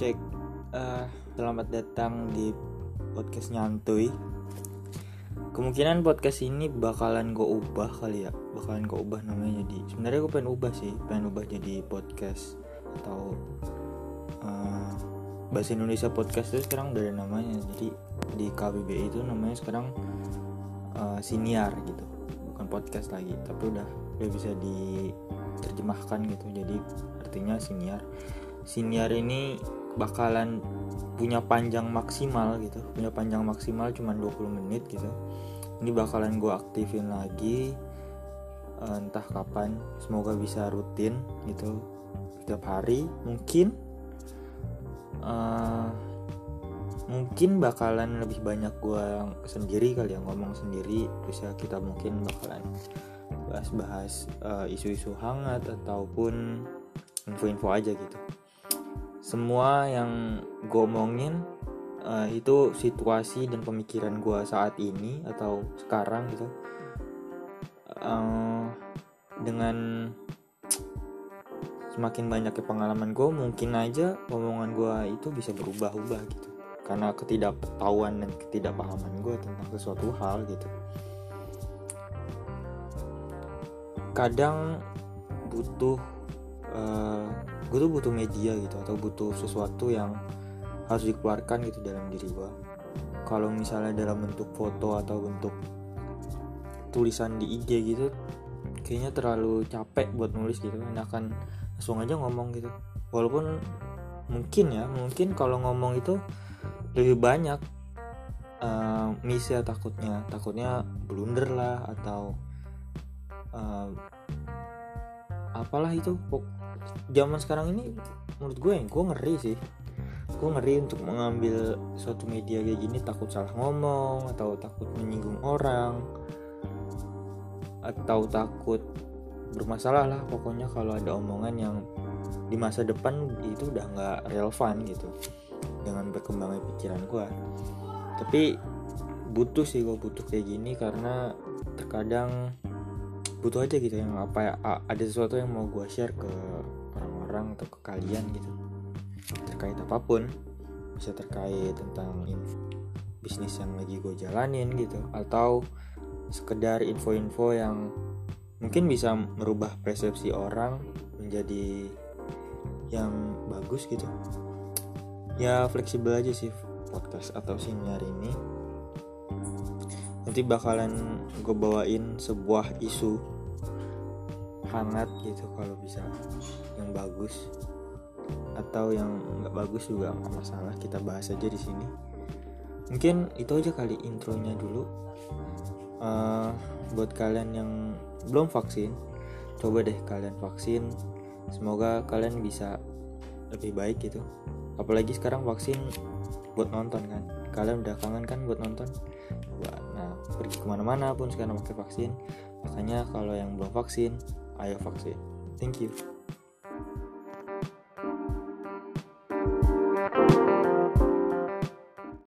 cek uh, selamat datang di podcast nyantuy kemungkinan podcast ini bakalan gue ubah kali ya. Bakalan gue ubah namanya jadi sebenarnya gue pengen ubah sih. Pengen ubah jadi podcast atau uh, bahasa Indonesia podcast itu sekarang udah ada namanya. Jadi di KBBI itu namanya sekarang uh, siniar gitu. Bukan podcast lagi tapi udah udah bisa diterjemahkan gitu. Jadi artinya siniar. Siniar ini bakalan punya panjang maksimal gitu. Punya panjang maksimal cuma 20 menit gitu. Ini bakalan gue aktifin lagi eh, entah kapan. Semoga bisa rutin gitu. Setiap hari mungkin uh, mungkin bakalan lebih banyak gue sendiri kali yang ngomong sendiri. Terus ya kita mungkin bakalan bahas-bahas uh, isu-isu hangat ataupun info-info aja gitu semua yang gue omongin uh, itu situasi dan pemikiran gue saat ini atau sekarang gitu. Uh, dengan semakin banyaknya pengalaman gue mungkin aja omongan gue itu bisa berubah-ubah gitu. Karena ketidaktahuan dan ketidakpahaman gue tentang sesuatu hal gitu. Kadang butuh uh, gue tuh butuh media gitu atau butuh sesuatu yang harus dikeluarkan gitu dalam diri gue kalau misalnya dalam bentuk foto atau bentuk tulisan di IG gitu kayaknya terlalu capek buat nulis gitu enakan langsung aja ngomong gitu. Walaupun mungkin ya mungkin kalau ngomong itu lebih banyak uh, miss ya takutnya. Takutnya blunder lah atau uh, apalah itu zaman sekarang ini menurut gue yang gue ngeri sih. Gue ngeri untuk mengambil suatu media kayak gini takut salah ngomong atau takut menyinggung orang atau takut bermasalah lah. Pokoknya kalau ada omongan yang di masa depan itu udah nggak relevan gitu dengan berkembangnya pikiran gue tapi butuh sih gue butuh kayak gini karena terkadang butuh aja gitu yang apa ya ada sesuatu yang mau gue share ke orang atau ke kalian gitu. Terkait apa pun bisa terkait tentang info bisnis yang lagi gue jalanin gitu atau sekedar info-info yang mungkin bisa merubah persepsi orang menjadi yang bagus gitu. Ya fleksibel aja sih podcast atau siniar ini nanti bakalan gue bawain sebuah isu hangat gitu kalau bisa. Yang bagus atau yang nggak bagus juga nggak masalah. Kita bahas aja di sini. Mungkin itu aja kali intronya dulu. Uh, buat kalian yang belum vaksin coba deh kalian vaksin. Semoga kalian bisa lebih baik gitu. Apalagi sekarang vaksin buat nonton kan. Kalian udah kangen kan buat nonton pergi ke mana-mana pun sekarang pakai vaksin. Makanya kalau yang belum vaksin ayo vaksin. Thank you